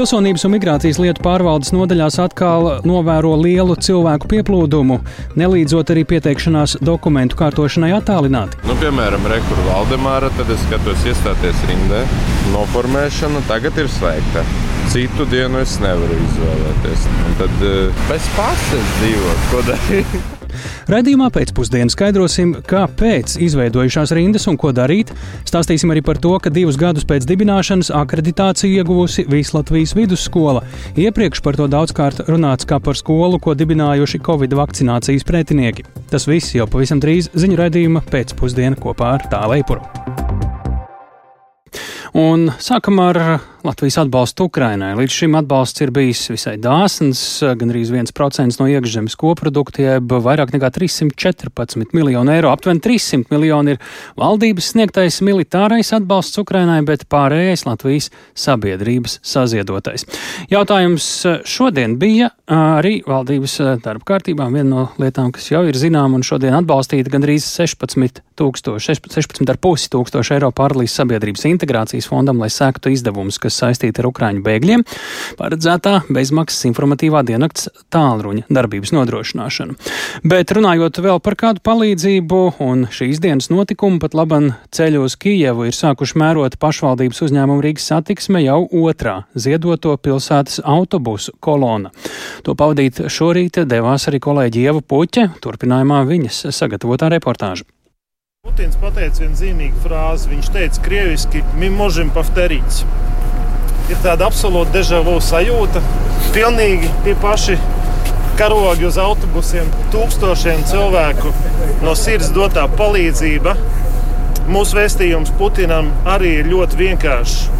Pilsonības un migrācijas lietu pārvaldes nodaļās atkal novēro lielu cilvēku pieplūdumu, nelīdzot arī pieteikšanās dokumentu kārtošanai attālināti. Nu, piemēram, Rekuru Valdemāra, tad es skatos iestāties rindē. Noformēšana tagad ir slēgta. Citu dienu es nevaru izvēlēties. Un tad uh, bez pasas dzīvot, ko darīt. Radījumā pēcpusdienā skaidrosim, kāpēc izveidojušās rindas un ko darīt. Stāstīsim arī par to, ka divus gadus pēc dibināšanas akreditāciju ieguvusi Vislatvijas vidusskola. Iepriekš par to daudzkārt runāts kā par skolu, ko dibinājuši Covid vakcinācijas pretinieki. Tas viss jau pavisam drīz ziņu raidījuma pēcpusdienā kopā ar Tālēju Puru. Un sākam ar Latvijas atbalstu Ukrainai. Līdz šim atbalsts ir bijis visai dāsns, gandrīz 1% no iekšzemes koprodukta, jeb vairāk nekā 314 miljonu eiro. Aptuveni 300 miljoni ir valdības sniegtais militārais atbalsts Ukrainai, bet pārējais Latvijas sabiedrības saziedotais. Jautājums šodien bija arī valdības darba kārtībā. Viena no lietām, kas jau ir zinām un šodien atbalstīta, gandrīz 16 tūkstoši, 16,5 tūkstoši eiro pārlīs sabiedrības integrācijas fondam, lai sektu izdevumus, kas saistīti ar Ukraiņu bēgļiem, paredzētā bezmaksas informatīvā dienakts tālruņa darbības nodrošināšanu. Bet runājot vēl par kādu palīdzību un šīs dienas notikumu, pat laban ceļu uz Kijevu ir sākuši mērot pašvaldības uzņēmumu Rīgas satiksme jau otrā ziedoto pilsētas autobusu kolona. To pavadīt šorīt devās arī kolēģi Ieva Puķe, turpinājumā viņas sagatavotā reportāža. Putins pateica vienu zīmīgu frāzi. Viņš teica, krieviski, mi možam pavterīts. Ir tāda absolūta dežavu sajūta. Pilnīgi tie paši karogi uz autobusiem, tūkstošiem cilvēku no sirds dotā palīdzība. Mūsu vēstījums Putinam arī ir ļoti vienkāršs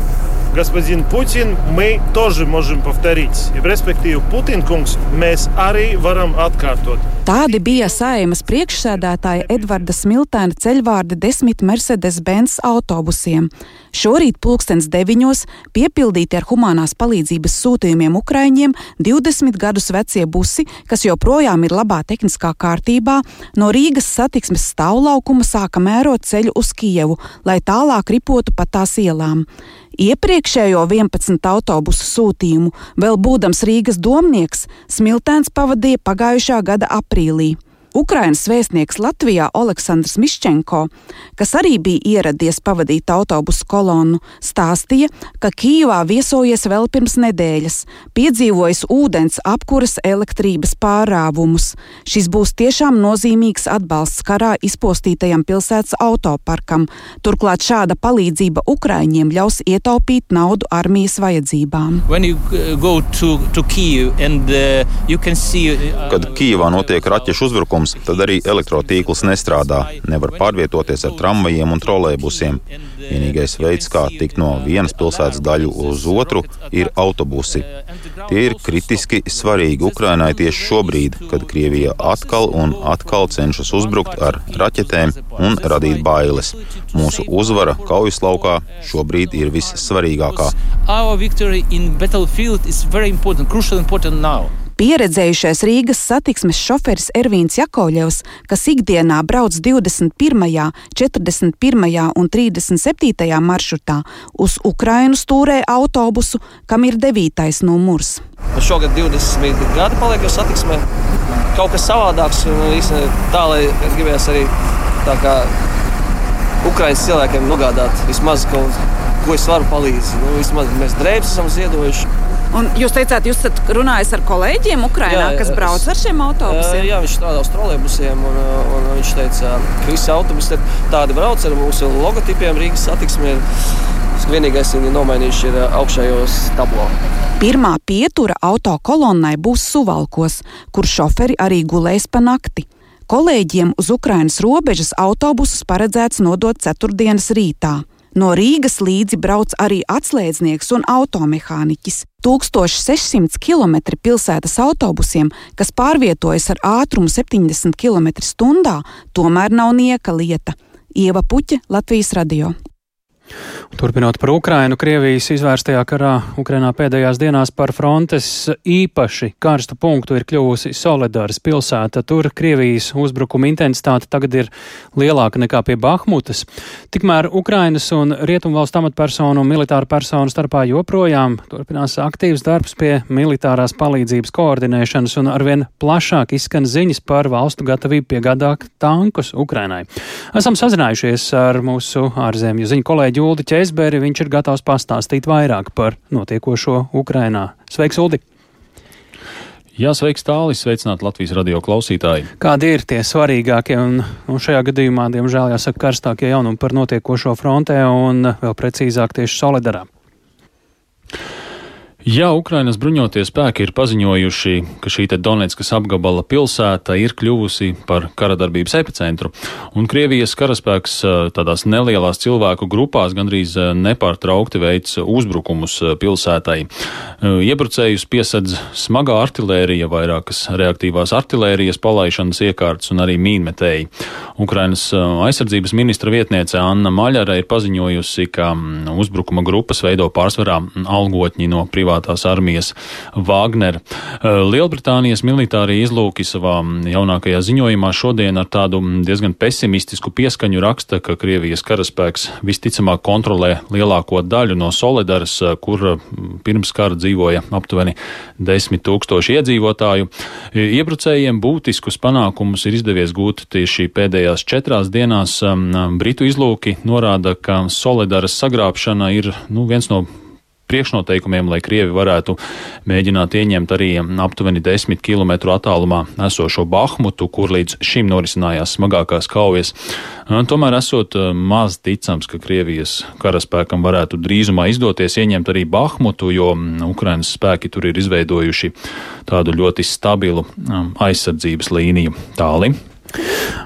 Господин Putin, мы тоже можем повторить. Respektīvi, Putina kungs, mēs arī varam atkārtot. Tādi bija saimas priekšsēdētāja Edvarda Smiltēna ceļvārdi desmit Mercedes-Benz autobusiem. Šorīt pulkstens deviņos piepildīti ar humanās palīdzības sūtījumiem Ukraiņiem 20 gadus vecie busi, kas joprojām ir labā tehniskā kārtībā, no Rīgas satiksmes stāvlaukuma sāka mērot ceļu uz Kijevu, lai tālāk ripotu pa tās ielām. Iepriekšējo 11 autobusu sūtījumu, vēl būdams Rīgas domnieks, Smiltēns pavadīja pagājušā gada aprīlī. Ukrainas vēstnieks Latvijā Aleksandrs Miščenko, kas arī bija ieradies pavadīt autobusu kolonnu, stāstīja, ka Kijivā viesojies vēl pirms nedēļas, piedzīvojis ūdens, apkuras, elektrības pārāvumus. Šis būs tiešām nozīmīgs atbalsts karā izpostītajam pilsētas autoparkam. Turklāt šāda palīdzība Ukraiņiem ļaus ietaupīt naudu armijas vajadzībām. To, to Kyiv and, uh, see, uh, Kad Kijivā notiek raķešu uzbrukums, trūkums, tad arī elektrotīkls nestrādā. Nevar pārvietoties ar tramvajiem un trolēbusiem. Vienīgais veids, kā tikt no vienas pilsētas daļu uz otru, ir autobusi. Tie ir kritiski svarīgi Ukrainai tieši šobrīd, kad Krievija atkal un atkal cenšas uzbrukt ar raķetēm un radīt bailes. Mūsu uzvara kaujas laukā šobrīd ir vissvarīgākā. Our victory in battlefield is very important, crucial important now. Pieredzējušais Rīgas satiksmes šoferis Ervīns Jakovļevs, kas ikdienā brauc 21., 41. un 37. maršrutā, uz Ukrainu stūrē autobusu, kam ir 9. numurs. Šogad 20 gadi paliek jau satiksmē. Kaut kas savādāks, un īstenībā tā, lai gribēs arī tā kā Ukraiņas cilvēkiem nogādāt vismaz kaut ko, ko es varu palīdzēt. Nu, vismaz mēs drēbes esam ziedojuši. Un jūs teicāt, jūs esat runājis ar kolēģiem Ukrajinā, kas brauc ar šiem autobusiem? Jā, viņš strādā uz trolēbusiem. Un, un viņš teica, ka visi autobusi tādi brauc ar mūsu logotipiem Rīgas satiksmē. Vienīgais, kas ir nomainījuši, ir augšējos tablo. Pirmā pietura auto kolonnai būs Suvalkos, kur šoferi arī gulēs pa nakti. Kolēģiem uz Ukrainas robežas autobusus paredzēts nodot ceturtdienas rītā. No Rīgas līdzi brauc arī atslēdznieks un automehāniķis. 1600 km pilsētas autobusiem, kas pārvietojas ar ātrumu 70 km/h, tomēr nav nieka lieta. Ieva Puķa, Latvijas radio. Turpinot par Ukrainu, Krievijas izvērstajā karā Ukrainā pēdējās dienās par frontes īpaši karstu punktu ir kļuvusi Soledāras pilsēta. Tur Krievijas uzbrukuma intensitāte tagad ir lielāka nekā pie Bahmutas. Tikmēr Ukrainas un Rietumvalstu amatpersonu un militāru personu starpā joprojām turpinās aktīvs darbs pie militārās palīdzības koordinēšanas un arvien plašāk izskan ziņas par valstu gatavību piegādāt tankus Ukrainai. Esam sazinājušies ar mūsu ārzemju ziņu kolēģi Uldi Ķēzi. Vestberi, viņš ir gatavs pastāstīt vairāk par notiekošo Ukrainā. Sveiks, Uldi! Jā, sveiks, Tālis, sveicināt Latvijas radio klausītāji. Kādi ir tie svarīgākie un, un šajā gadījumā, diemžēl, jāsaka, karstākie jaunumi par notiekošo frontē un vēl precīzāk tieši Solidarā? Jā, Ukrainas bruņotie spēki ir paziņojuši, ka šī Donetskas apgabala pilsēta ir kļuvusi par karadarbības epicentru, un Krievijas karaspēks tādās nelielās cilvēku grupās gandrīz nepārtraukti veic uzbrukumus pilsētai. Iebrucējus piesedz smagā artilērija, vairākas reaktīvās artilērijas palaišanas iekārtas un arī mīnmetēji. Ukrainas aizsardzības ministra vietniece Anna Maļara ir paziņojusi, ka uzbrukuma grupas veido pārsvarā algotņi no privātā privātās armijas Wagner. Eh, Lielbritānijas militārie izlūki savā jaunākajā ziņojumā šodien ar tādu diezgan pesimistisku pieskaņu raksta, ka Krievijas karaspēks visticamāk kontrolē lielāko daļu no Solidaras, eh, kur eh, pirms kara dzīvoja aptuveni desmit tūkstoši iedzīvotāju. Iebrucējiem būtiskus panākumus ir izdevies gūt tieši pēdējās četrās dienās. Britu izlūki norāda, ka Solidaras sagrābšana ir nu, viens no priekšnoteikumiem, lai Krievi varētu mēģināt ieņemt arī aptuveni 10 km attālumā esošo Bahmutu, kur līdz šim norisinājās smagākās kaujas. Tomēr esot maz ticams, ka Krievijas karaspēkam varētu drīzumā izdoties ieņemt arī Bahmutu, jo Ukrainas spēki tur ir izveidojuši tādu ļoti stabilu aizsardzības līniju. Tāli.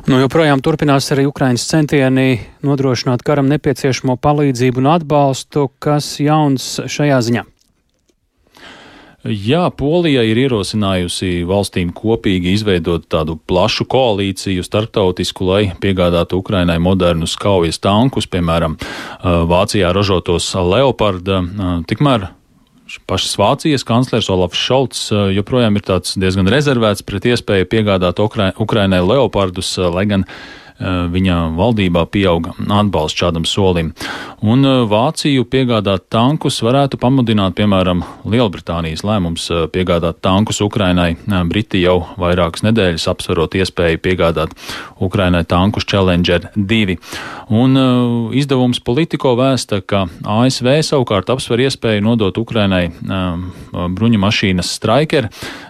Nu, joprojām turpinās arī Ukraiņas centieni nodrošināt karam nepieciešamo palīdzību un atbalstu, kas jauns šajā ziņā. Jā, Polija ir ierosinājusi valstīm kopīgi izveidot tādu plašu koalīciju starptautisku, lai piegādātu Ukrainai modernus kaujas tankus, piemēram, Vācijā ražotos Leoparda. Tikmēr pašas Vācijas kanclers Olafs Šalts joprojām ir diezgan rezervēts pret iespēju piegādāt Ukrainai leopardus, lai gan Eh, viņa valdībā pieauga atbalsts šādam solim. Un eh, Vāciju piegādāt tankus varētu pamudināt, piemēram, Lielbritānijas lēmums eh, piegādāt tankus Ukrainai. Briti jau vairākas nedēļas apsverot iespēju piegādāt Ukrainai tankus Challenger 2. Un izdevums Politiko vēsta, ka ASV savukārt apsver iespēju nodot Ukrainai bruņu mašīnas Striker,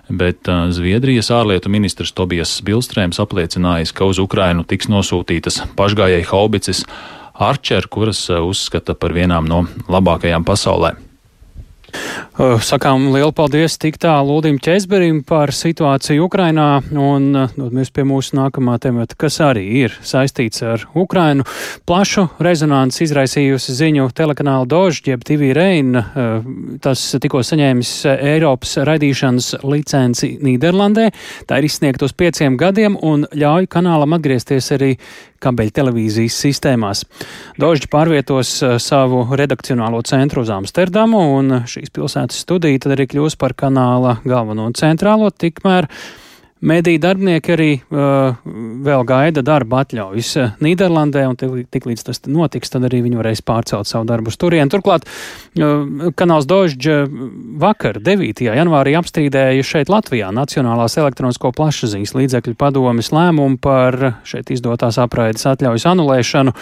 bet Zviedrijas ārlietu ministrs Tobijas Bilstrēms apliecinājis, ka uz Ukrainu tiks nosūtītas pašgājēji haubicis Archer, kuras uzskata par vienām no labākajām pasaulē. Sakām lielu paldies tik tālu Lūdim Česberim par situāciju Ukrainā un dodamies pie mūsu nākamā temata, kas arī ir saistīts ar Ukrainu. Plašu rezonanci izraisījusi ziņu telekanāla Dožģi, jeb TV Rein. Tas tikko saņēmis Eiropas raidīšanas licenci Nīderlandē. Tā ir izsniegta uz pieciem gadiem un ļauj kanālam atgriezties arī kabeļu televīzijas sistēmās. Dožģi pārvietos savu redakcionālo centru uz Amsterdamu un šīs pilsētas pilsētas studija tad arī kļūs par kanāla galveno un centrālo, tikmēr Mediju darbinieki arī uh, vēl gaida darba atļaujas uh, Nīderlandē, un tik līdz tas notiks, tad arī viņi varēs pārcelt savu darbu uz turieni. Turklāt uh, kanāls Dožģa vakar, 9. janvārī, apstrīdēja šeit Latvijā Nacionālās elektronisko plašsaziņas līdzekļu padomis lēmumu par šeit izdotās apraides atļaujas anulēšanu.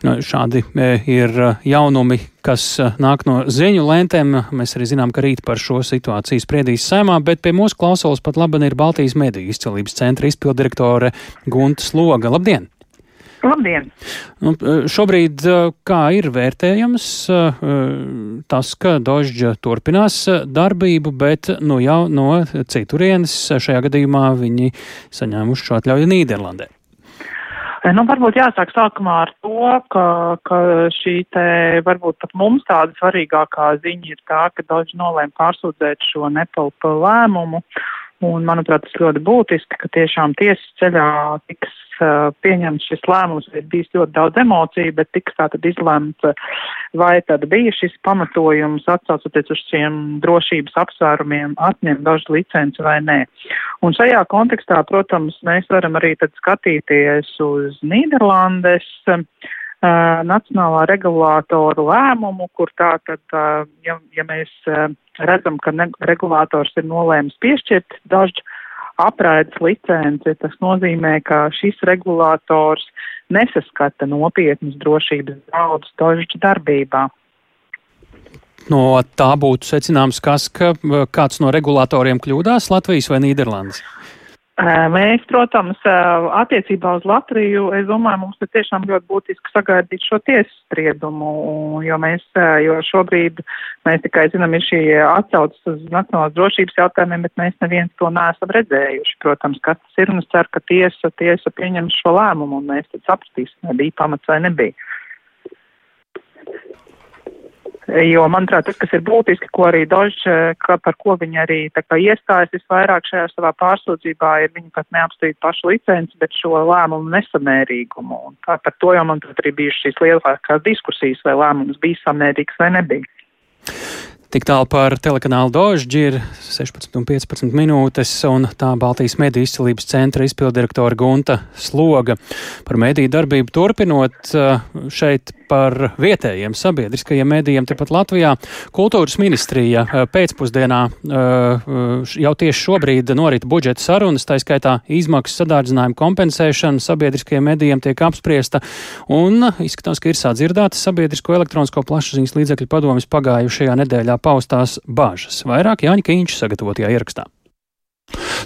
Šādi e, ir e, jaunumi, kas e, nāk no ziņu lentēm. Mēs arī zinām, ka rīt par šo situāciju spriedīs sēmā, bet pie mūsu klausulas pat labi ir Baltijas mediju izcelības centra izpildirektore Gunta Sloga. Labdien! Labdien! Nu, šobrīd kā ir vērtējams tas, ka Dožģa turpinās darbību, bet nu jau no citurienes šajā gadījumā viņi saņēmuši šo atļauju Nīderlandē? Eh, nu, varbūt jāsāk sākumā ar to, ka, ka šī te varbūt pat mums tāda svarīgākā ziņa ir tā, ka Doži nolēma pārsūdzēt šo nepalpa lēmumu. Un, manuprāt, tas ļoti būtiski, ka tiešām tiesas ceļā tiks pieņemts šis lēmums. Ir bijis ļoti daudz emociju, bet tiks tā tad izlemts, vai tad bija šis pamatojums atsaucoties uz šiem drošības apsvērumiem atņemt dažu licenci vai nē. Un šajā kontekstā, protams, mēs varam arī tad skatīties uz Nīderlandes. Uh, nacionālā regulātoru lēmumu, kur tā tad, uh, ja, ja mēs uh, redzam, ka regulātors ir nolēmis piešķirt dažu apraides licenci, tas nozīmē, ka šis regulātors nesaskata nopietnas drošības draudus dažu darbībā. No tā būtu secināms, kas, ka kāds no regulātoriem kļūdās Latvijas vai Nīderlandes? Mēs, protams, attiecībā uz Latviju, es domāju, mums ir tiešām ļoti būtiski sagaidīt šo tiesas spriedumu, jo mēs, jo šobrīd mēs tikai zinām, ir šī atsaucas uz nacionālās drošības jautājumiem, bet mēs neviens to neesam redzējuši. Protams, kas tas ir un es ceru, ka tiesa, tiesa pieņems šo lēmumu un mēs tad sapratīsim, vai bija pamats vai nebija. Jo, manuprāt, tas, kas ir būtiski, ko arī Dožs, ka par ko viņi arī iestājas visvairāk šajā savā pārsūdzībā, ir viņi pat neapstrīd pašu licenci, bet šo lēmumu nesamērīgumu. Un tā, par to jau, manuprāt, arī bijušas šīs lielākās diskusijas, vai lēmums bija samērīgs vai nebija. Tik tālu par telekanālu Dožģi ir 16,15 minūtes, un tā Baltijas mediju izcelības centra izpildirektora Gunta Sloga. Par mediju darbību turpinot šeit par vietējiem sabiedriskajiem medijiem tepat Latvijā. Kultūras ministrija pēcpusdienā jau tieši šobrīd norit budžeta sarunas, tā skaitā izmaksu sadārdzinājuma kompensēšana sabiedriskajiem medijiem tiek apspriesta, un izskatās, ka ir sadzirdētas sabiedrisko elektronisko plašsaziņas līdzekļu padomjas pagājušajā nedēļā paustās bāžas. Vairāk Jāņa Kīņš sagatavotajā ierakstā.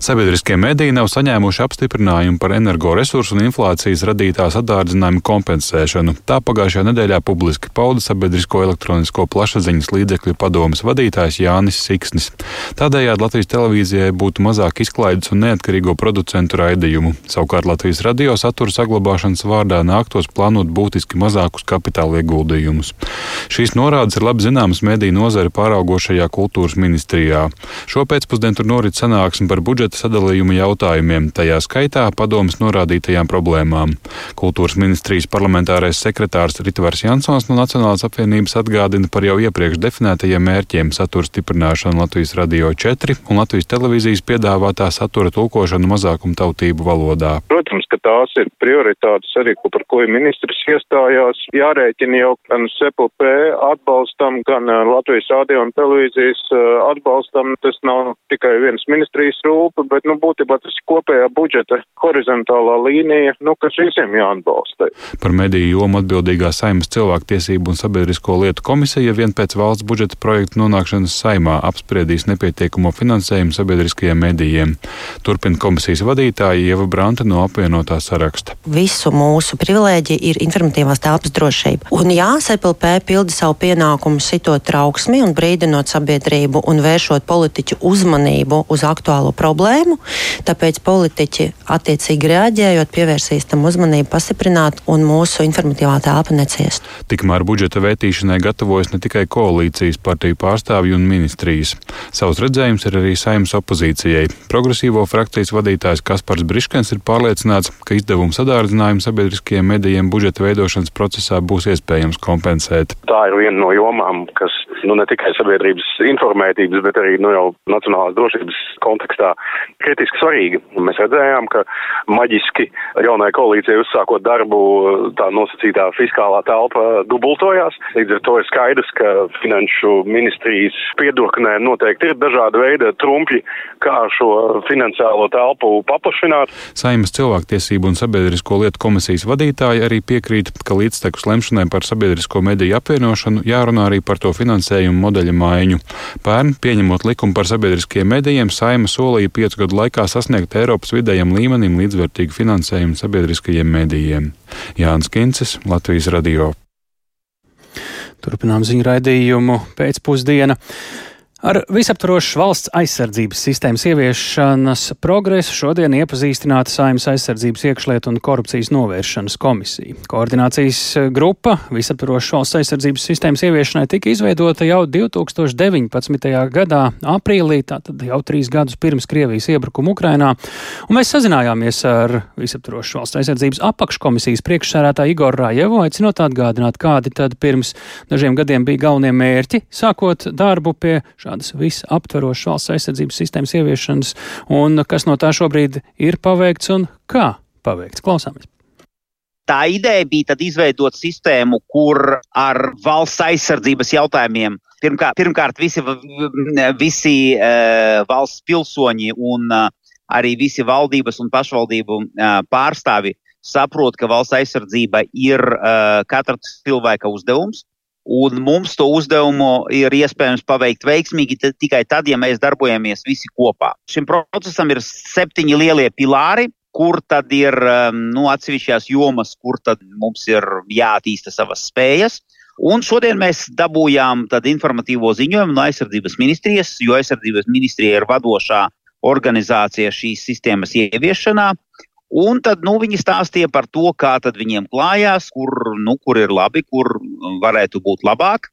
Sabiedriskie mediji nav saņēmuši apstiprinājumu par energoresursu un inflācijas radītās atdārdzinājumu kompensēšanu. Tā pagājušajā nedēļā publiski pauda sabiedrisko elektronisko plašsaziņas līdzekļu padomas vadītājs Jānis Siksnis. Tādējādi Latvijas televīzijai būtu mazāk izklaides un neatkarīgo producentu raidījumu. Savukārt Latvijas radio satura saglabāšanas vārdā nāktos plānot būtiski mazākus kapitāla ieguldījumus. Šīs norādes ir labi zināmas mediju nozare pāraugošajā kultūras ministrijā. Šo pēcpusdienu tur norit sanāksme par budžeta sadalījuma jautājumiem, tajā skaitā padomas norādītajām problēmām. Kultūras ministrijas parlamentārais sekretārs Ritvars Jansons no Nacionālās apvienības atgādina par jau iepriekš definētajiem mērķiem satura stiprināšanu Latvijas radio 4 un Latvijas televīzijas piedāvātā satura tulkošanu mazākumtautību valodā. Protams, ka tās ir prioritātes arī, par ko ministrs iestājās. Jārēķina jau gan SPP atbalstam, gan uh, Latvijas radio un televīzijas uh, atbalstam. Tas nav tikai viens ministrijas rūpa, bet, nu, būtībā tas ir kopējā budžeta horizontālā līnija, nu, kas visiem jāatbalsta. Par mediju jomu atbildīgā saimas cilvēktiesību un sabiedrisko lietu komisija vien pēc valsts budžeta projekta nonākšanas saimā apspriedīs nepietiekumu finansējumu sabiedriskajiem medijiem. Turpina komisijas vadītāja Ieva Branta no apvienotā saraksta. Visu mūsu privilēģija ir informatīvās telpas drošība. Un jā, SPLP pilda savu pienākumu sitot trauksmi un brīdinot sabiedrību un vēršot politiķu uzmanību uz aktuālo problēmu, tāpēc politiķi attiecīgi reaģējot pievērsīs tam uzmanību pastiprināt un mūsu informatīvā telpa neciest. Tikmēr budžeta vērtīšanai gatavojas ne tikai koalīcijas partiju pārstāvji un ministrijas. Savs redzējums ir arī saimnes opozīcijai. Progresīvo frakcijas vadītājs Kaspars Briškens ir pārliecināts, ka izdevumu sadārdzinājumu sabiedriskajiem medijiem budžeta veidošanas procesā būs iespējams kompensēt. Tā ir viena no jomām, kas nu, ne tikai sabiedrības informētības, bet arī nu, jau nacionālās drošības kontekstā kritiski svarīga. Mēs redzējām, ka maģiski jaunai koalīcijai uzsākot darbu, tā nosacītā fiskālā telpa dubultojās. Līdz ar to ir skaidrs, ka finanšu ministrijas piedoknē noteikti ir dažāda veida trumpļi, kā šo finansiālo telpu paplašināt. Saimas cilvēktiesību un sabiedrisko lietu komisijas vadītāji arī piekrīt, ka līdztekus lemšanai par sabiedrisko mediju apvienošanu jārunā arī par to finansējumu modeļa maiņu. Pērn, pieņemot likumu par sabiedriskiem medijiem, Saima solīja piecu gadu laikā sasniegt Eiropas vidējam līmenim līdzvērtīgu finansējumu sabiedriskajiem medijiem. Jānis Kincis, Latvijas radio. Turpinām ziņu raidījumu pēcpusdienu. Ar visaptvarošu valsts aizsardzības sistēmas ieviešanas progresu šodien iepazīstināta Saimnes aizsardzības iekšlietu un korupcijas novēršanas komisija. Koordinācijas grupa visaptvarošu valsts aizsardzības sistēmas ieviešanai tika izveidota jau 2019. gadā aprīlī, tātad jau trīs gadus pirms Krievijas iebrukuma Ukrainā, un mēs sazinājāmies ar visaptvarošu valsts aizsardzības apakškomisijas priekšsērētāju Igoru Rajevu, aicinot atgādināt, kādi tad pirms dažiem gadiem bija galvenie mērķi, sākot darbu pie šā tādas visaptverošas valsts aizsardzības sistēmas ieviešanas, un kas no tā šobrīd ir paveikts un kā paveikts. Klausāmies! Tā ideja bija tad izveidot sistēmu, kur ar valsts aizsardzības jautājumiem pirmkārt, pirmkārt visi, visi uh, valsts pilsoņi un uh, arī visi valdības un pašvaldību uh, pārstāvi saprot, ka valsts aizsardzība ir uh, katra cilvēka uzdevums. Un mums to uzdevumu ir iespējams paveikt veiksmīgi tikai tad, ja mēs darbojamies visi kopā. Šim procesam ir septiņi lielie pilāri, kur tad ir um, nu, atsevišķās jomas, kur mums ir jāattīsta savas spējas. Un šodien mēs dabūjām informatīvo ziņojumu no aizsardzības ministrijas, jo aizsardzības ministrija ir vadošā organizācija šīs sistēmas ieviešanā. Un tad nu, viņi stāstīja par to, kā viņiem klājās, kur, nu, kur ir labi, kur varētu būt labāk.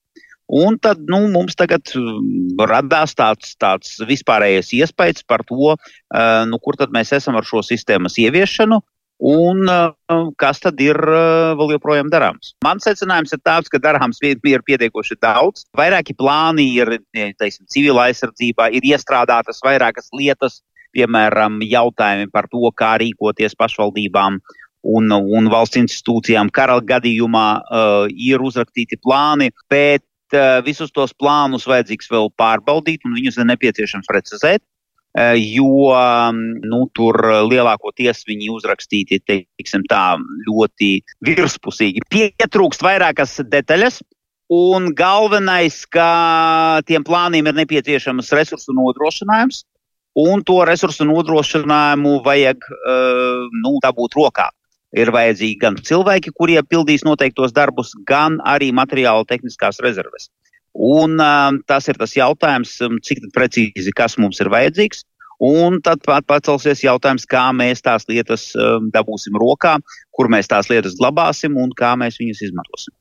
Un tad nu, mums tagad mm, radās tāds, tāds vispārējais iespējas par to, uh, nu, kur tad mēs esam ar šo sistēmas ieviešanu un uh, kas tad ir uh, vēl joprojām darāms. Mans secinājums ir tāds, ka darāms ir pietiekoši daudz. Vairāki plāni ir, teiksim, civilā aizsardzībā, ir iestrādātas vairākas lietas, piemēram, jautājumi par to, kā rīkoties pašvaldībām un, un valsts institūcijām kara gadījumā uh, ir uzrakstīti plāni, bet uh, visus tos plānus vajadzīgs vēl pārbaudīt un viņus ir nepieciešams precizēt. Uh, jo um, nu, tur lielākoties viņi uzrakstīti teiksim, tā, ļoti virspusīgi. Pietrūkst vairākas detaļas, un galvenais, ka tiem plāniem ir nepieciešams resursu nodrošinājums, un to resursu nodrošinājumu vajag uh, nu, dabūt rokā. Ir vajadzīgi gan cilvēki, kuriem pildīs noteiktos darbus, gan arī materiāla tehniskās rezerves. Un, uh, tas ir tas jautājums, cik precīzi kas mums ir vajadzīgs. Un tad pacelsies jautājums, kā mēs tās lietas um, dabūsim rokā, kur mēs tās lietas glabāsim un kā mēs viņas izmantosim.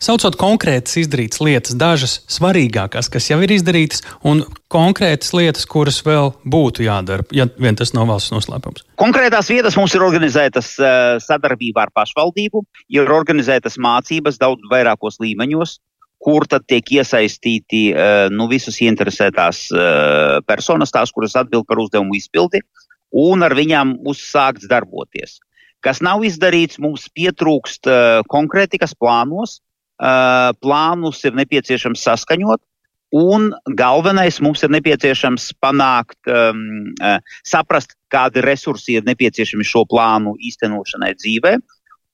Saucot konkrētas izdarītas lietas, dažas svarīgākās, kas jau ir izdarītas, un konkrētas lietas, kuras vēl būtu jādara, ja vien tas nav valsts noslēpums. Konkrētās vietas mums ir organizētas uh, sadarbībā ar pašvaldību, ir organizētas mācības daudz vairākos līmeņos kur tad tiek iesaistīti uh, nu, visas interesētās uh, personas, tās, kuras atbild par uzdevumu izpildi, un ar viņām uzsākts darboties. Kas nav izdarīts, mums pietrūkst uh, konkrētikas plānos. Uh, plānus ir nepieciešams saskaņot, un galvenais mums ir nepieciešams panākt, um, uh, saprast, kādi resursi ir nepieciešami šo plānu īstenošanai dzīvē,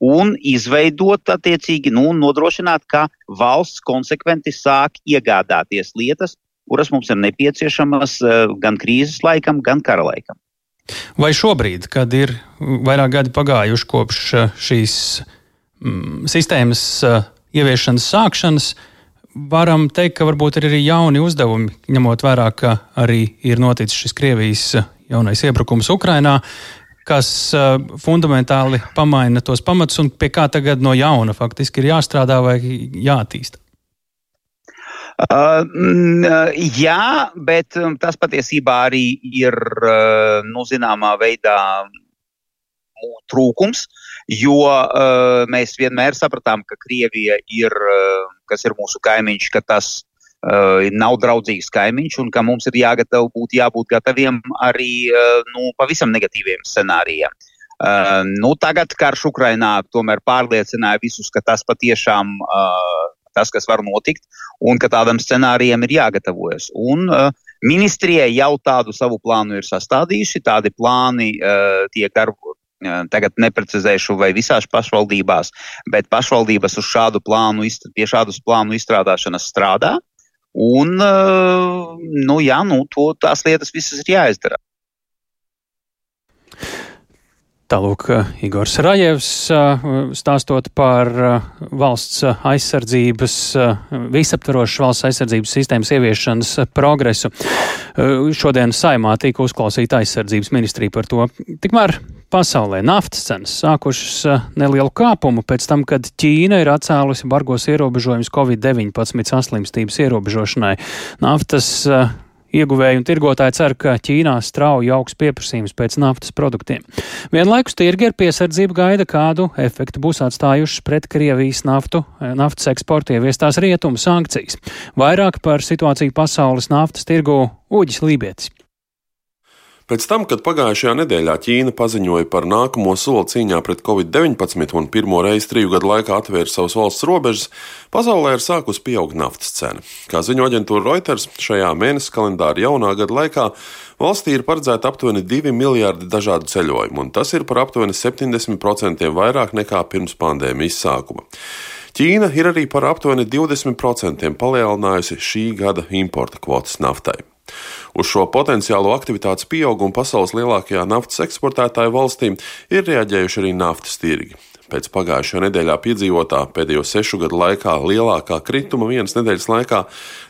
un izveidot attiecīgi, nu, nodrošināt, ka valsts konsekventi sāk iegādāties lietas, kuras mums ir nepieciešamas eh, gan krīzes laikam, gan kara laikam. Vai šobrīd, kad ir vairāk gadi pagājuši kopš eh, šīs mm, sistēmas uh, ieviešanas sākšanas, varam teikt, ka varbūt ir arī jauni uzdevumi, ņemot vērā, ka arī ir noticis šis Krievijas jaunais iebrukums Ukrainā kas uh, fundamentāli pamaina tos pamatus un pie kā tagad no jauna faktiski ir jāstrādā vai jātīsta? Uh, jā, bet um, tas patiesībā arī ir uh, nu, zināmā veidā trūkums, jo uh, mēs vienmēr sapratām, ka Krievija ir, uh, kas ir mūsu kaimiņš, ka tas uh, nav draudzīgs kaimiņš un ka mums ir jāgatav, būt, jābūt gataviem arī uh, nu, pavisam negatīviem scenārijiem. Uh, nu, tagad karš Ukrainā tomēr pārliecināja visus, ka tas patiešām uh, tas, kas var notikt, un ka tādam scenārijam ir jāgatavojas. Un, uh, Ministrijai jau tādu savu plānu ir sastādījusi, tādi plāni uh, tiek darboti. Tagad neprecizēšu, vai visās pašvaldībās, bet pašvaldības uz šādu plānu, pie šādas plānu izstrādāšanas strādā. Un, nu, jā, nu, to, tās lietas visas ir jāizdara. Tālūk, Igors Rajevs stāstot par valsts aizsardzības, visaptvarošas valsts aizsardzības sistēmas ieviešanas progresu. Šodien saimā tika uzklausīta aizsardzības ministrija par to. Tikmēr pasaulē naftas cenas sākušas nelielu kāpumu pēc tam, kad Ķīna ir atcēlusi bargos ierobežojumus Covid-19 saslimstības ierobežošanai. Naftas Ieguvēji un tirgotāji cer, ka Ķīnā strauji augs pieprasījums pēc naftas produktiem. Vienlaikus tirgi ar piesardzību gaida, kādu efektu būs atstājušas pret Krievijas naftu, eh, naftas eksporta ieviestās rietumu sankcijas. Vairāk par situāciju pasaules naftas tirgu Uģis Lībietis. Pēc tam, kad pagājušajā nedēļā Ķīna paziņoja par nākamo soli cīņā pret covid-19 un pirmo reizi triju gadu laikā atvēra savas valsts robežas, pasaulē ir sākusi pieaugt naftas cena. Kā ziņo aģentūra Reuters, šajā mēneša kalendāra jaunā gada laikā valstī ir paredzēta aptuveni 2 miljardi dažādu ceļojumu, un tas ir par aptuveni 70% vairāk nekā pirms pandēmijas sākuma. Ķīna ir arī par aptuveni 20% palielinājusi šī gada importa kvotas naftai. Uz šo potenciālo aktivitātes pieaugumu pasaules lielākajā naftas eksportētāju valstīm ir reaģējuši arī naftas tirgi. Pēc pagājušajā nedēļā piedzīvotā pēdējo sešu gadu laikā lielākā krituma vienas nedēļas laikā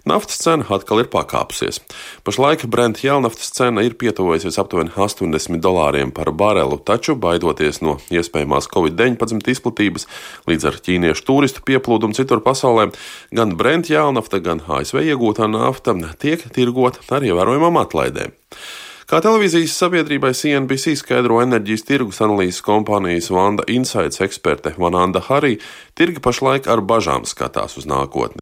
naftas cena atkal ir pakāpsies. Pašlaik Brent jēlnaftas cena ir pietuvojusies aptuveni 80 dolāriem par barelu, taču baidoties no iespējamās Covid-19 izplatības līdz ar ķīniešu turistu pieplūdumu citur pasaulē, gan Brent jēlnafta, gan ASV iegūtā nafta tiek tirgota ar ievērojamām atlaidēm. Kā televīzijas sabiedrībai CNBC skaidro enerģijas tirgus analīzes kompānijas Vanda Insights eksperte Vananda Harī, tirgi pašlaik ar bažām skatās uz nākotni.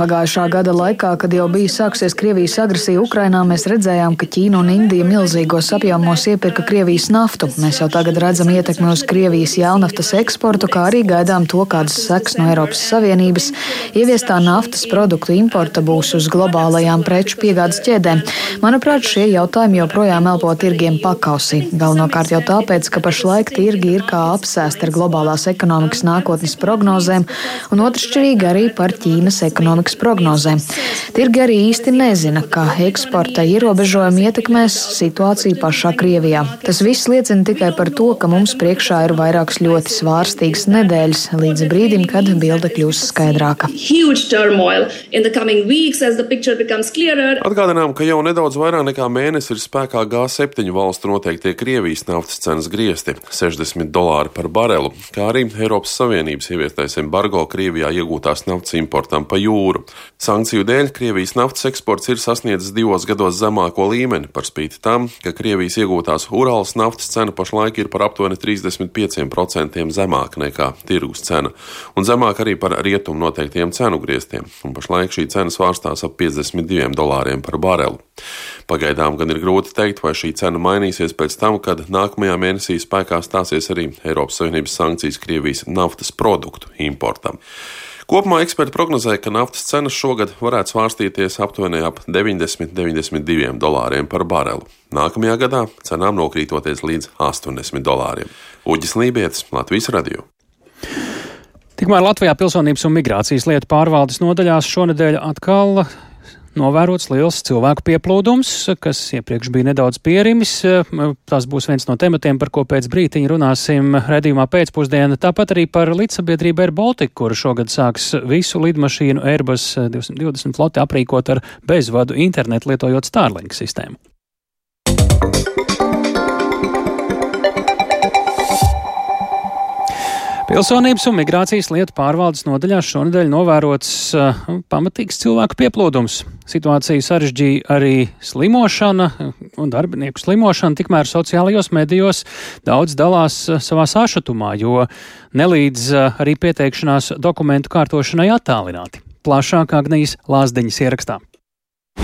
Pagājušā gada laikā, kad jau bija sāksies Krievijas agresija Ukrainā, mēs redzējām, ka Ķīna un Indija milzīgos apjomos iepirka Krievijas naftu. Mēs jau tagad redzam ietekmi uz Krievijas jēlnaftas eksportu, kā arī gaidām to, kādas seks no Eiropas Savienības ieviestā naftas produktu importa būs uz globālajām preču piegādes ķēdēm. Manuprāt, šie jautājumi joprojām elpo tirgiem pakausī. Galvenokārt jau tāpēc, ka pašlaik tirgi ir kā apsēsti ar globālās ekonomikas nākotnes prognozēm, un otršķirīgi arī par Ķīnas ekonomikas prognozēm. Tirgi arī īsti nezina, kā eksporta ierobežojumi ietekmēs situāciju pašā Krievijā. Tas viss liecina tikai par to, ka mums priekšā ir vairākas ļoti svārstīgas nedēļas līdz brīdim, kad bilde kļūs skaidrāka. Atgādinām, ka jau nedaudz vairāk nekā mēnesi ir spēkā G7 valstu noteiktie Krievijas naftas cenas griezti - 60 dolāri par barelu, kā arī Eiropas Savienības ieviestais embargo Krievijā iegūtās naftas importam pa jūru. Sankciju dēļ Krievijas naftas eksports ir sasniedzis divos gados zemāko līmeni, par spīti tam, ka Krievijas iegūtās Urāls naftas cena pašlaik ir par aptuveni 35% zemāka nekā tirgus cena, un zemāka arī par rietumu noteiktiem cenu grieztiem. Un pašlaik šī cena svārstās ap 52 dolāriem par barelu. Pagaidām gan ir grūti teikt, vai šī cena mainīsies pēc tam, kad nākamajā mēnesī spēkā stāsies arī Eiropas Savienības sankcijas Krievijas naftas produktu importam. Kopumā eksperti prognozēja, ka naftas cenas šogad varētu svārstīties aptuveni ap 90-92 dolāriem par barelu. Nākamajā gadā cenām nokrītoties līdz 80 dolāriem. Uģis Lībijams, Latvijas Radio. Tikmēr Latvijā pilsonības un migrācijas lietu pārvaldes nodaļās šonadēļ atkal novērots liels cilvēku pieplūdums, kas iepriekš bija nedaudz pierimis. Tas būs viens no tematiem, par ko pēc brītiņa runāsim redzījumā pēcpusdienā. Tāpat arī par līdzsabiedrību Air Baltica, kura šogad sāks visu lidmašīnu Airbus 220 floti aprīkot ar bezvadu internetu lietojot Starlink sistēmu. Pilsonības un migrācijas lietu pārvaldes nodaļā šonadēļ novērots uh, pamatīgs cilvēku pieplūdums. Situāciju sarežģīja arī slimošana un darbinieku slimošana, tikmēr sociālajos medijos daudz dalās uh, savā sašutumā, jo nelīdz uh, arī pieteikšanās dokumentu kārtošanai attālināti. Plašāk Agnijas Lāsdeņas ierakstā.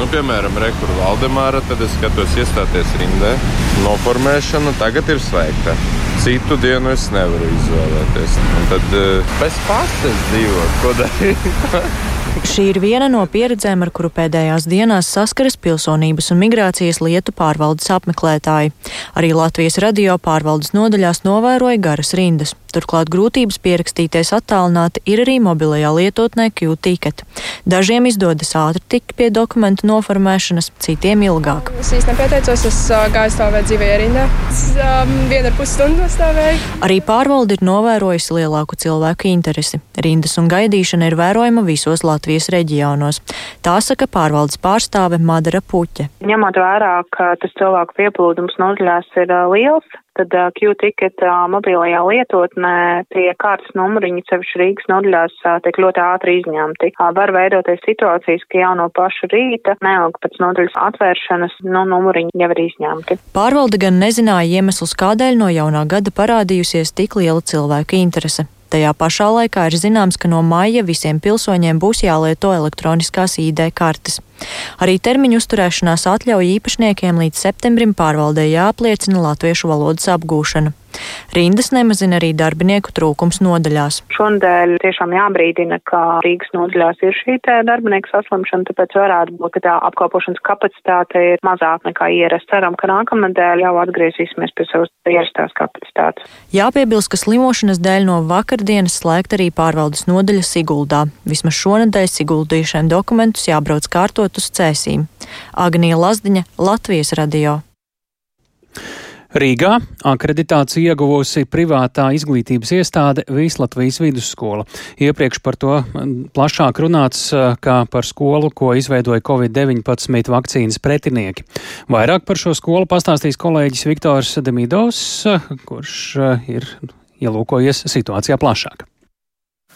Nu, piemēram, Rekur Valdemāra, tad es skatos iestāties rindē. Noformēšana tagad ir slēgta citu dienu es nevaru izvēlēties. Un tad uh, bez pastes dzīvot, ko darīt. Šī ir viena no pieredzēm, ar kuru pēdējās dienās saskaras pilsonības un migrācijas lietu pārvaldes apmeklētāji. Arī Latvijas radio pārvaldes nodaļās novēroja garas rindas. Turklāt grūtības pierakstīties attālināti ir arī mobilajā lietotnē Q-ticket. Dažiem izdodas ātri tikt pie dokumentu noformēšanas, citiem ilgāk. Es īstenībā nepieteicos, es gāju stāvēt dzīvē rindā. Es um, vienu ar pus stundu nostāvēju. Arī pārvalde ir novērojusi lielāku cilvēku interesi. Rindas un gaidīšana ir vērojama visos Latvijas reģionos. Tā saka pārvaldes pārstāve Madara Puķe. Ņemot vērā, ka tas cilvēku pieplūdums nodaļās ir liels, tad uh, Q-ticket uh, mobilajā lietotnē tie kārtas numuriņi, sevišķi Rīgas nodaļās, uh, tiek ļoti ātri izņemti. Uh, var veidoties situācijas, ka jau no paša rīta, neilgi pēc nodaļas atvēršanas, no numuriņi jau ir izņemti. Pārvalde gan nezināja iemeslus, kādēļ no jaunā gada parādījusies tik liela cilvēku interese. Tajā pašā laikā ir zināms, ka no maija visiem pilsoņiem būs jālieto elektroniskās ID kartes. Arī termiņu uzturēšanās atļauju īpašniekiem līdz septembrim pārvaldē jāapliecina latviešu valodas apgūšana. Rindas nemazina arī darbinieku trūkums nodaļās. Šonadēļ tiešām jābrīdina, ka Rīgas nodaļās ir šī darbinieku saslimšana, tāpēc varētu būt, ka tā apkalpošanas kapacitāte ir mazāka nekā ierasts. Ceram, ka nākamnedēļ jau atgriezīsimies pie savas ierastās kapacitātes. Jāpiebilst, ka slimošanas dēļ no vakardienas slēgt arī pārvaldes nodaļa Siguldā. Vismaz šonadēļ Siguldīšiem dokumentus jābrauc kārtot uz cēsīm. Agnija Lazdiņa, Latvijas radio. Rīgā akreditāciju ieguvusi privātā izglītības iestāde Vīslatvijas vidusskola. Iepriekš par to plašāk runāts kā par skolu, ko izveidoja Covid-19 vakcīnas pretinieki. Vairāk par šo skolu pastāstīs kolēģis Viktors Demidovs, kurš ir ielūkojies situācijā plašāk.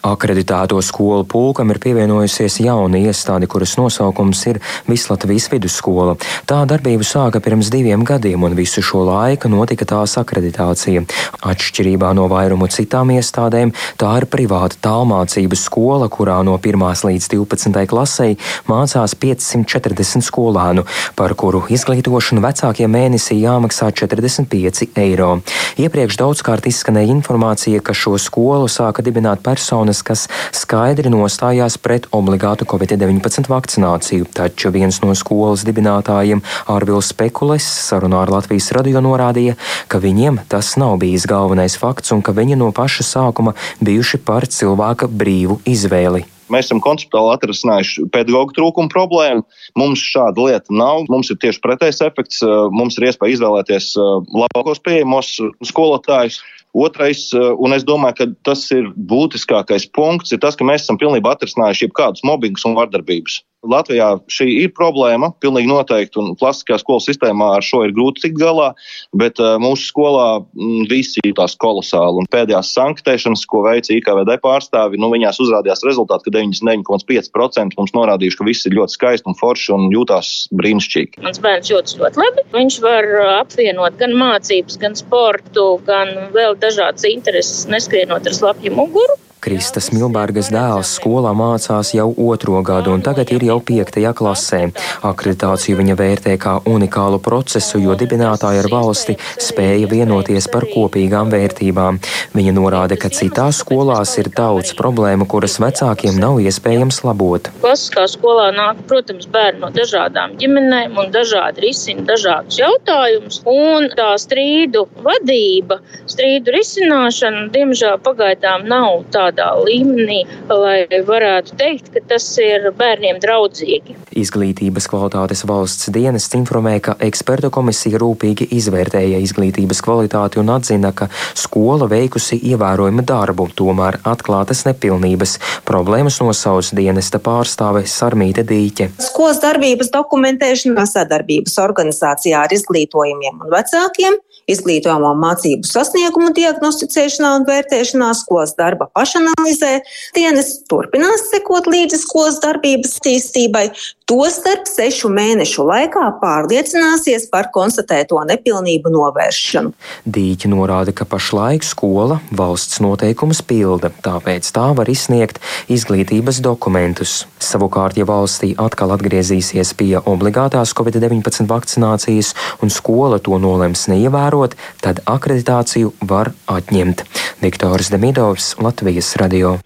Akreditēto skolu pulkam ir pievienojusies jauna iestāde, kuras nosaukums ir Vislatvijas vidusskola. Tā darbību sāka pirms diviem gadiem, un visu šo laiku notika tās akreditācija. Atšķirībā no vairumu citām iestādēm, tā ir privāta tālmācības skola, kurā no 1. līdz 12. klasei mācās 540 skolēnu, par kuru izglītošanu vecākiem mēnesī jāmaksā 45 eiro. Iepriekš daudzkārt izskanēja informācija, ka šo skolu sāka dibināt personas, personas, kas skaidri nostājās pret obligātu Covid-19 vakcināciju, taču viens no skolas dibinātājiem, Ārvils Spekulis, sarunā ar Latvijas radio norādīja, ka viņiem tas nav bijis galvenais fakts un ka viņi no paša sākuma bijuši par cilvēka brīvu izvēli. Mēs esam konceptuāli atrisinājuši pedagoģu trūkumu problēmu. Mums šāda lieta nav. Mums ir tieši pretējs efekts. Mums ir iespēja izvēlēties labākos pieejamos skolotājus. Otrais, eh, un es domāju, ka tas ir būtiskākais punkts, ir tas, ka mēs esam pilnībā atrisinājuši jebkādus mobbingus un vardarbības. Latvijā šī ir problēma, pilnīgi noteikti, un klasiskajā skolas sistēmā ar šo ir grūti tikt galā, bet uh, mūsu skolā m, visi jutās kolosāli. Un pēdējās sanktēšanas, ko veica IKVD pārstāvi, nu, viņās uzrādījās rezultāti, ka 99,5% mums norādījuši, ka viss ir ļoti skaisti un forši un jūtās brīnišķīgi. Mans bērns jūtas ļoti labi. Viņš var apvienot gan mācības, gan sportu, gan vēl dažādas intereses, neskrienot ar slapju muguru. Kristas Milbergas dēls skolā mācās jau otro gadu, un tagad ir jau piektajā klasē. Akreditāciju viņa vērtē kā unikālu procesu, jo dibinātāji ar valsti spēja vienoties par kopīgām vērtībām. Viņa norāda, ka citās skolās ir daudz problēmu, kuras vecākiem nav iespējams labot. Klasiskā skolā nāk, protams, bērni no dažādām ģimenēm un dažādi risina dažādus jautājumus, un tā strīdu vadība, strīdu risināšana, diemžēl, pagaidām nav tāda tādā līmenī, lai varētu teikt, ka tas ir bērniem draudzīgi. Izglītības kvalitātes valsts dienests informē, ka ekspertu komisija rūpīgi izvērtēja izglītības kvalitāti un atzina, ka skola veikusi ievērojumu darbu, tomēr atklātas nepilnības. Problēmas nosauc dienesta pārstāve Sarmīte Dīķe. Skolas darbības dokumentēšanā sadarbības organizācijā ar izglītojumiem un vecākiem izglītojamo mācību sasniegumu diagnosticēšanā un vērtēšanā, skolas darba pašanalizē. Dienas turpinās sekot līdzi skolas darbības attīstībai, tostarp sešu mēnešu laikā pārliecināsies par konstatēto nepilnību novēršanu. Dīķi norāda, ka pašlaik skola valsts noteikumus pilda, tāpēc tā var izsniegt izglītības dokumentus. Savukārt, ja valstī atkal atgriezīsies pie obligātās COVID-19 vakcinācijas un skola to nolems neievērot, ievērot, tad akreditāciju var atņemt. Viktors Demidovs, Latvijas radio.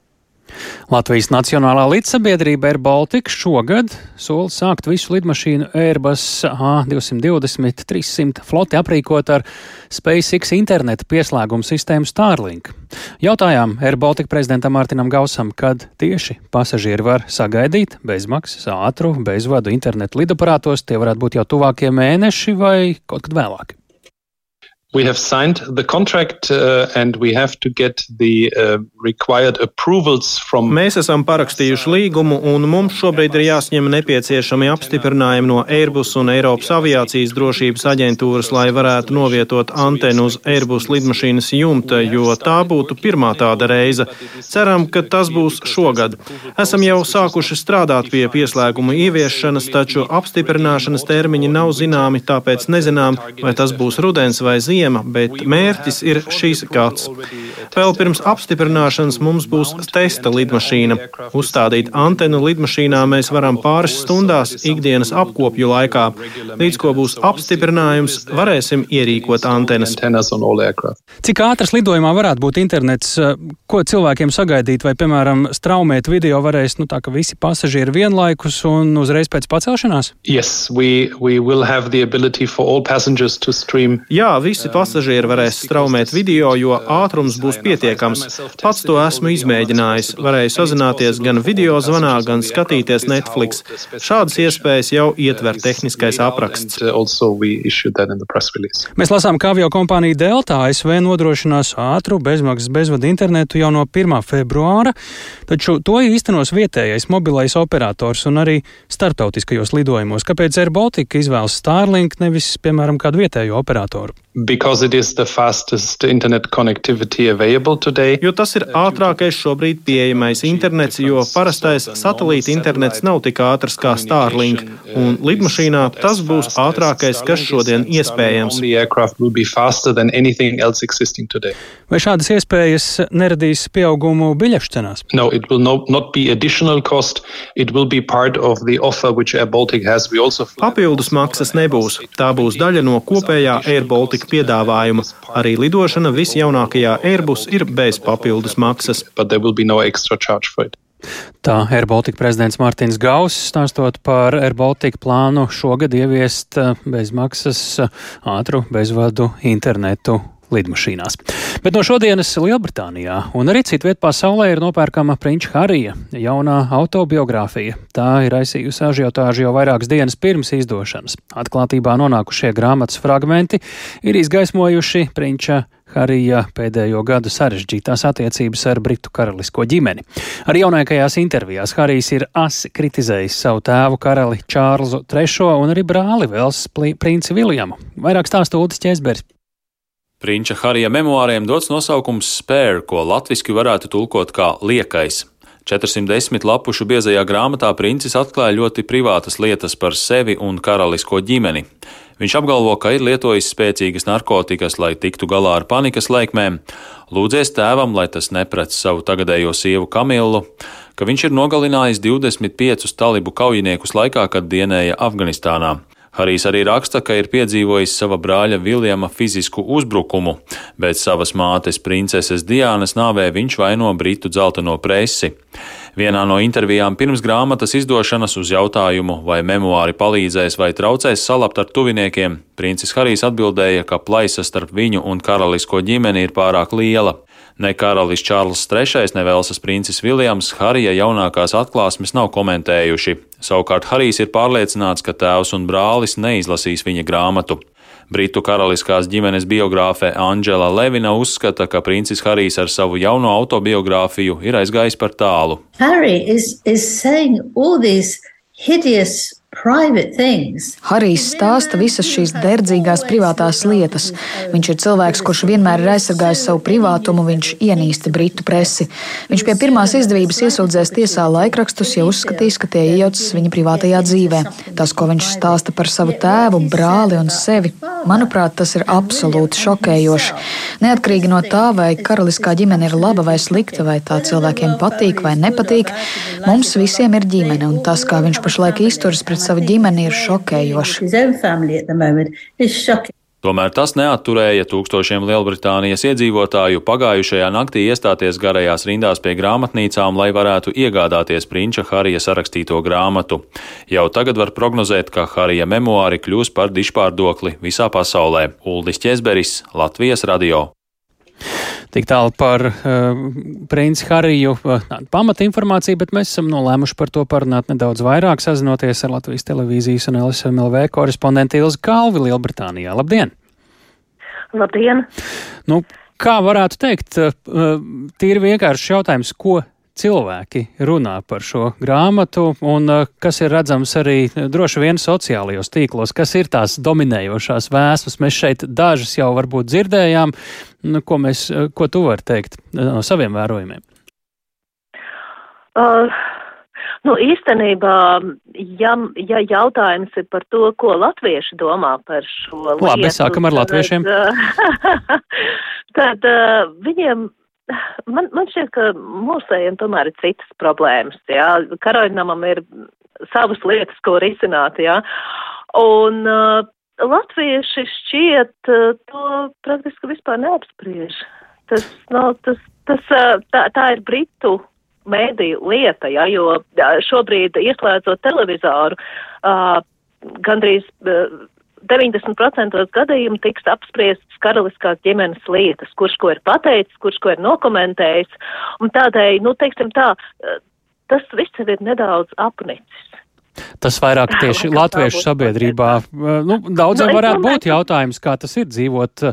Latvijas Nacionālā līdzsabiedrība Air Baltica šogad sola sākt visu lidmašīnu Airbus A220-300 floti aprīkot ar SpaceX interneta pieslēgumu sistēmu Starlink. Jautājām Air Baltica prezidentam Mārtiņam Gausam, kad tieši pasažieri var sagaidīt bezmaksas ātru bezvadu internetu lidaparātos, tie varētu būt jau tuvākie mēneši vai kaut kad vēlāk. We have signed the contract uh, and we have to get the uh, required approvals from. Mēs esam parakstījuši līgumu un mums šobrīd ir jāsņem nepieciešami apstiprinājumi no Airbus un Eiropas aviācijas drošības aģentūras, lai varētu novietot antenu uz Airbus lidmašīnas jumta, jo tā būtu pirmā tāda reize. Ceram, ka tas būs šogad. Esam jau sākuši strādāt pie pieslēguma ieviešanas, taču apstiprināšanas termiņi nav zināmi, tāpēc nezinām, vai tas būs rudens vai ziema ziema, bet mērķis ir šīs gads. Vēl pirms apstiprināšanas mums būs testa lidmašīna. Uzstādīt antenu lidmašīnā mēs varam pāris stundās ikdienas apkopju laikā. Līdz ko būs apstiprinājums, varēsim ierīkot antenas. Cik ātras lidojumā varētu būt internets? Ko cilvēkiem sagaidīt? Vai, piemēram, straumēt video varēs, nu tā ka visi pasažieri vienlaikus un uzreiz pēc pacelšanās? Yes, we, we Jā, visi pasažieri varēs straumēt video, jo ātrums būs pietiekams. Pats to esmu izmēģinājis. Varēju sazināties gan video zvanā, gan skatīties Netflix. Šādas iespējas jau ietver tehniskais apraksts. Mēs lasām, ka avio kompānija Delta ASV nodrošinās ātru bezmaksas bezvadu internetu jau no 1. februāra, taču to īstenos vietējais mobilais operators un arī starptautiskajos lidojumos. Kāpēc Air Baltica izvēlas Starlink nevis, piemēram, kādu vietējo operatoru? Because it is the fastest internet connectivity available today. Jo tas ir ātrākais šobrīd pieejamais internets, jo parastais satelīta internets nav tik ātrs kā Starlink, un lidmašīnā tas būs ātrākais, kas šodien iespējams. Vai šādas iespējas neradīs pieaugumu biļešu cenās? No, it will no, not be additional cost. It will be part of the offer which Air Baltic has. We also Papildus maksas nebūs. Tā būs daļa no kopējā Air Baltic piedāvājuma. Arī lidošana visjaunākajā Airbus ir bez papildus maksas. No Tā AirBaltika prezidents Mārtiņš Gauss stāstot par AirBaltika plānu šogad ieviest eh, bezmaksas eh, ātru bezvadu internetu lidmašīnās. Bet no šodienas Lielbritānijā un arī citviet pasaulē ir nopērkama Prinča Harija jaunā autobiogrāfija. Tā ir aizsījusi ažiotāžu jau vairākas dienas pirms izdošanas. Atklātībā nonākušie grāmatas fragmenti ir izgaismojuši Prinča Harija pēdējo gadu sarežģītās attiecības ar Britu karalisko ģimeni. Arī jaunākajās intervijās Harijs ir asi kritizējis savu tēvu karali Čārlzu III un arī brāli Velsas princi Viljamu. Vairāk stāsta Ulris Čēsbergs. Prinča Harija memoāriem dots nosaukums Spēr, ko latviešu varētu tulkot kā liekais. 410 lapušu biezajā grāmatā princis atklāja ļoti privātas lietas par sevi un karalisko ģimeni. Viņš apgalvo, ka ir lietojis spēcīgas narkotikas, lai tiktu galā ar panikas laikmēm, lūdzies tēvam, lai tas neprec savu tagadējo sievu Kamilu, ka viņš ir nogalinājis 25 talibu kaujiniekus laikā, kad dienēja Afganistānā. Harijs arī raksta, ka ir piedzīvojis sava brāļa Viljama fizisku uzbrukumu, bet savas mātes princeses Diānas nāvē viņš vaino Britu dzelteno presi. Vienā no intervijām pirms grāmatas izdošanas uz jautājumu, vai memoāri palīdzēs vai traucēs salabt ar tuviniekiem, princis Harijs atbildēja, ka plaisa starp viņu un karalisko ģimeni ir pārāk liela. Ne karalis Čārls III, ne Velsas princis Viljams Harija jaunākās atklāsmes nav komentējuši. Savukārt Harijs ir pārliecināts, ka tēvs un brālis neizlasīs viņa grāmatu. Britu karaliskās ģimenes biogrāfe Anģela Levina uzskata, ka princis Harijs ar savu jauno autobiogrāfiju ir aizgājis par tālu. Harry is, is saying all these hideous Harijs stāsta visas šīs derdzīgās privātās lietas. Viņš ir cilvēks, kurš vienmēr ir aizsargājis savu privātumu, viņš ienīsta britu presi. Viņš pie pirmās izdevības iesūdzēs tiesā laikrakstus, ja uzskatīs, ka tie iejaucas viņa privātajā dzīvē. Tas, ko viņš stāsta par savu tēvu, brāli un sevi, manuprāt, tas ir absolūti šokējoši. Neatkarīgi no tā, vai karaliskā ģimene ir laba vai slikta, vai tā cilvēkiem patīk vai nepatīk, mums visiem ir ģimene, un tas, kā viņš pašlaik izturas pret savu ģimeni ir šokējoši. Tomēr tas neatturēja tūkstošiem Lielbritānijas iedzīvotāju pagājušajā naktī iestāties garajās rindās pie grāmatnīcām, lai varētu iegādāties prinča Harija sarakstīto grāmatu. Jau tagad var prognozēt, ka Harija memoāri kļūs par dišpārdokli visā pasaulē. Uldis Česberis, Latvijas radio. Tik tālu par uh, princi Hariju uh, pamata informāciju, bet mēs esam nolēmuši par to parunāt nedaudz vairāk, sazinoties ar Latvijas televīzijas un LSMLV korespondentu Ilzi Kalvi Lielbritānijā. Labdien! Labdien! Nu, kā varētu teikt, uh, tīri vienkāršs jautājums, ko cilvēki runā par šo grāmatu, un uh, kas ir redzams arī uh, droši vien sociālajos tīklos, kas ir tās dominējošās vēsmas. Mēs šeit dažas jau varbūt dzirdējām, nu, ko, mēs, uh, ko tu vari teikt no saviem vērojumiem. Uh, nu, īstenībā, ja, ja jautājums ir par to, ko latvieši domā par šo lietu. Labi, sākam ar latviešiem. Tad, tad uh, viņiem man, man šķiet, ka mūsējiem tomēr ir citas problēmas, jā. Karoļnamam ir savas lietas, ko risināt, jā. Un uh, latvieši šķiet uh, to praktiski vispār neapspriež. Tas, no, tas, tas, uh, tā, tā ir Britu mēdīju lieta, jā, jo šobrīd ieslēdzot televizoru, uh, gandrīz uh, 90% gadījumu tiks apspriestas karaliskās ģimenes lietas, kurš ko ir pateicis, kurš ko ir nokomentējis, un tādēļ, nu, teiksim tā, tas viss ir nedaudz apnicis. Tas vairāk tieši latviešu sabiedrībā. Nu, daudziem nu, varētu būt jautājums, kā tas ir dzīvot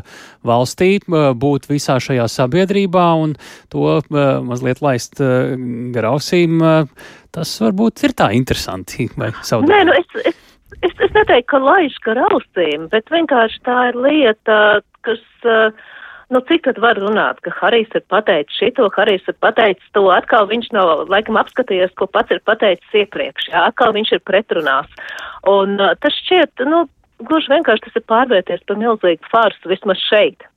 valstī, būt visā šajā sabiedrībā un to mazliet laist garausīm. Tas varbūt ir tā interesanti. Nē, nu es, es es, es neteiktu, ka laiž gar ausīm, bet vienkārši tā ir lieta, kas, eh, nu, cik tad var runāt, ka Harijs ir pateicis šito, Harijs ir pateicis to, atkal viņš nav, laikam, apskatījies, ko pats ir pateicis iepriekš, jā, atkal viņš ir pretrunās. Un uh, tas šķiet, nu, gluži vienkārši tas ir pārvērties par milzīgu farsu vismaz šeit.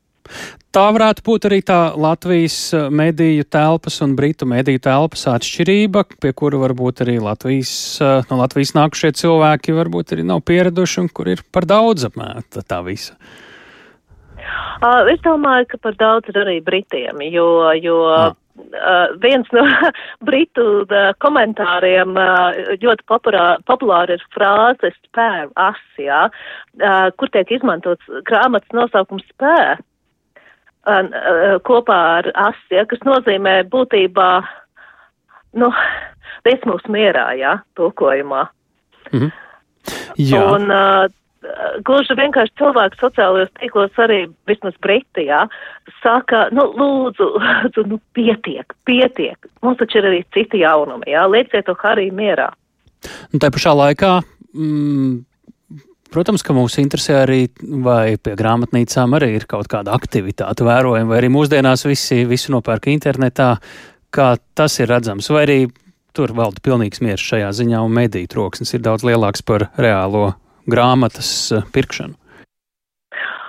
Tā varētu būt arī tā Latvijas eh, mediju telpas un Britu mediju telpas atšķirība, pie kura varbūt arī Latvijas, eh, no Latvijas nākušie cilvēki varbūt arī nav pieraduši un kur ir par daudz apmēta tā visa. Uh, es domāju, ka par daudz ir arī Britiem, jo, jo ah. uh, viens no Britu uh, komentāriem uh, ļoti populāri, populāri ir frāze spēr asijā, kur tiek izmantots grāmatas nosaukums spēr kopā ar asi, ja, kas nozīmē būtībā, nu, liec mūs mierā, jā, tulkojumā. Mm -hmm. Jā. Un uh, gluži vienkārši cilvēki sociālajos tīklos arī, vismaz Britijā, saka, nu, lūdzu, lūdzu, nu, pietiek, pietiek. Mums taču ir arī citi jaunumi, jā, lieciet to Hariju mierā. Un tā pašā laikā, mm, Protams, ka mūs interesē arī, vai pie grāmatnīcām arī ir kaut kāda aktivitāte vērojama, vai arī mūsdienās visi, visi nopērk internetā, kā tas ir redzams, vai arī tur valda pilnīgs miers šajā ziņā, un mediju troksnis ir daudz lielāks par reālo grāmatas eh, pirkšanu.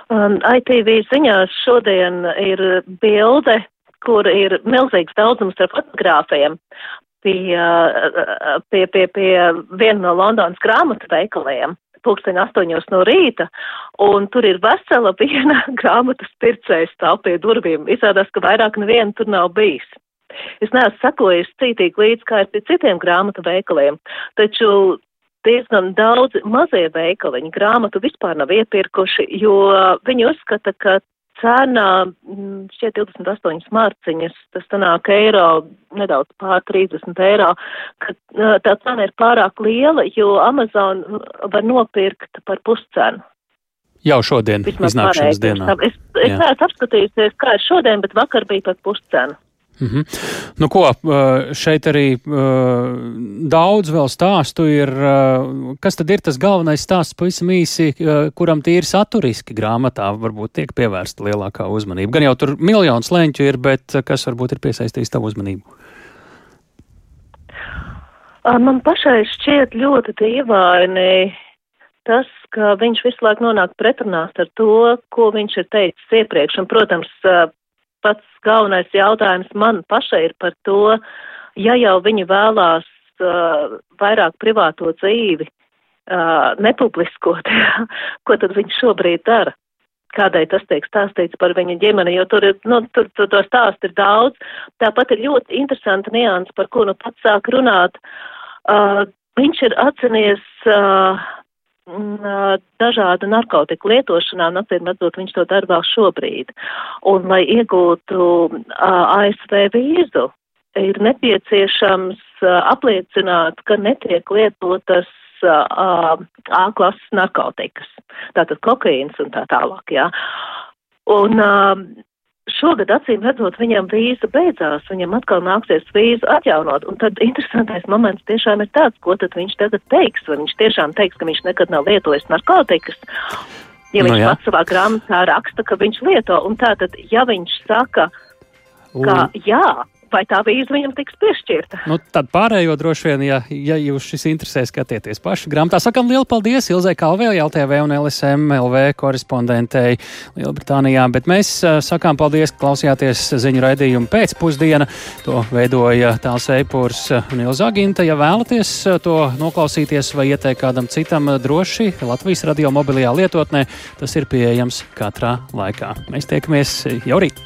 Um, ITV ziņās šodien ir bilde, kur ir milzīgs daudzums ar fotogrāfiem pie, uh, pie, pie, pie viena no Londonas grāmatu veikaliem pulksteni astoņos no rīta, un tur ir vesela viena grāmatas pircēja stāv pie durvīm. Izrādās, ka vairāk neviena tur nav bijis. Es neesmu sakojis cītīgi līdz kā ir pie citiem grāmatu veikaliem, taču diezgan daudz mazie veikaliņi grāmatu vispār nav iepirkuši, jo viņi uzskata, ka cena šķiet 28 mārciņas, tas sanāk eiro, nedaudz pār 30 eiro, ka tā cena ir pārāk liela, jo Amazon var nopirkt par puscenu. Jau šodien, Vismaz iznākšanas dienā. Es, es neesmu apskatījusies, kā ir šodien, bet vakar bija par puscenu. Mm -hmm. Nu, ko, šeit arī daudz vēl stāstu ir. Kas tad ir tas galvenais stāsts, pavisam īsi, kuram tīri saturiski grāmatā varbūt tiek pievērsta lielākā uzmanība? Gan jau tur miljons leņķu ir, bet kas varbūt ir piesaistījis tavu uzmanību? Man pašai šķiet ļoti dīvaini tas, ka viņš visu laiku nonāk pretrunās ar to, ko viņš ir teicis iepriekš. Un, protams, pats galvenais jautājums man pašai ir par to, ja jau viņi vēlās uh, vairāk privāto dzīvi uh, nepubliskot, ko tad viņi šobrīd dara? kādai tas tiek stāstīts par viņa ģimeni, jo tur, ir, nu, tur, tur to stāstu ir daudz. Tāpat ir ļoti interesanta nianses, par ko nu pats sāk runāt. Uh, viņš ir atcinies uh, dažādu narkotiku lietošanā, un acīm redzot, viņš to dara vēl šobrīd. Un, lai iegūtu ASV vīzu, ir nepieciešams apliecināt, ka netiek lietotas A klases narkotikas, tātad kokaīns un tā tālāk, jā. Un šogad, acīm redzot, viņam vīza beidzās, viņam atkal nāksies vīzu atjaunot. Un tad interesantais moments tiešām ir tāds, ko tad viņš tagad teiks. Vai viņš tiešām teiks, ka viņš nekad nav lietojis narkotikas? Ja viņš no, jā. pats savā grāmatā raksta, ka viņš lieto, un tātad, ja viņš saka, ka un... jā, vai tā vīza viņam tiks piešķirta. Nu, tad pārējo droši vien, ja, ja jūs šis interesē, skatieties paši grāmatā. Sakam lielu paldies Ilzai Kalvēl, LTV un LSM LV korespondentei Lielbritānijā, bet mēs uh, sakām paldies, ka klausījāties ziņu raidījumu pēcpusdiena. To veidoja Tāls Eipurs un Ilza Aginta. Ja vēlaties to noklausīties vai ieteikt kādam citam droši Latvijas radio mobilajā lietotnē, tas ir pieejams katrā laikā. Mēs tiekamies jau rīt!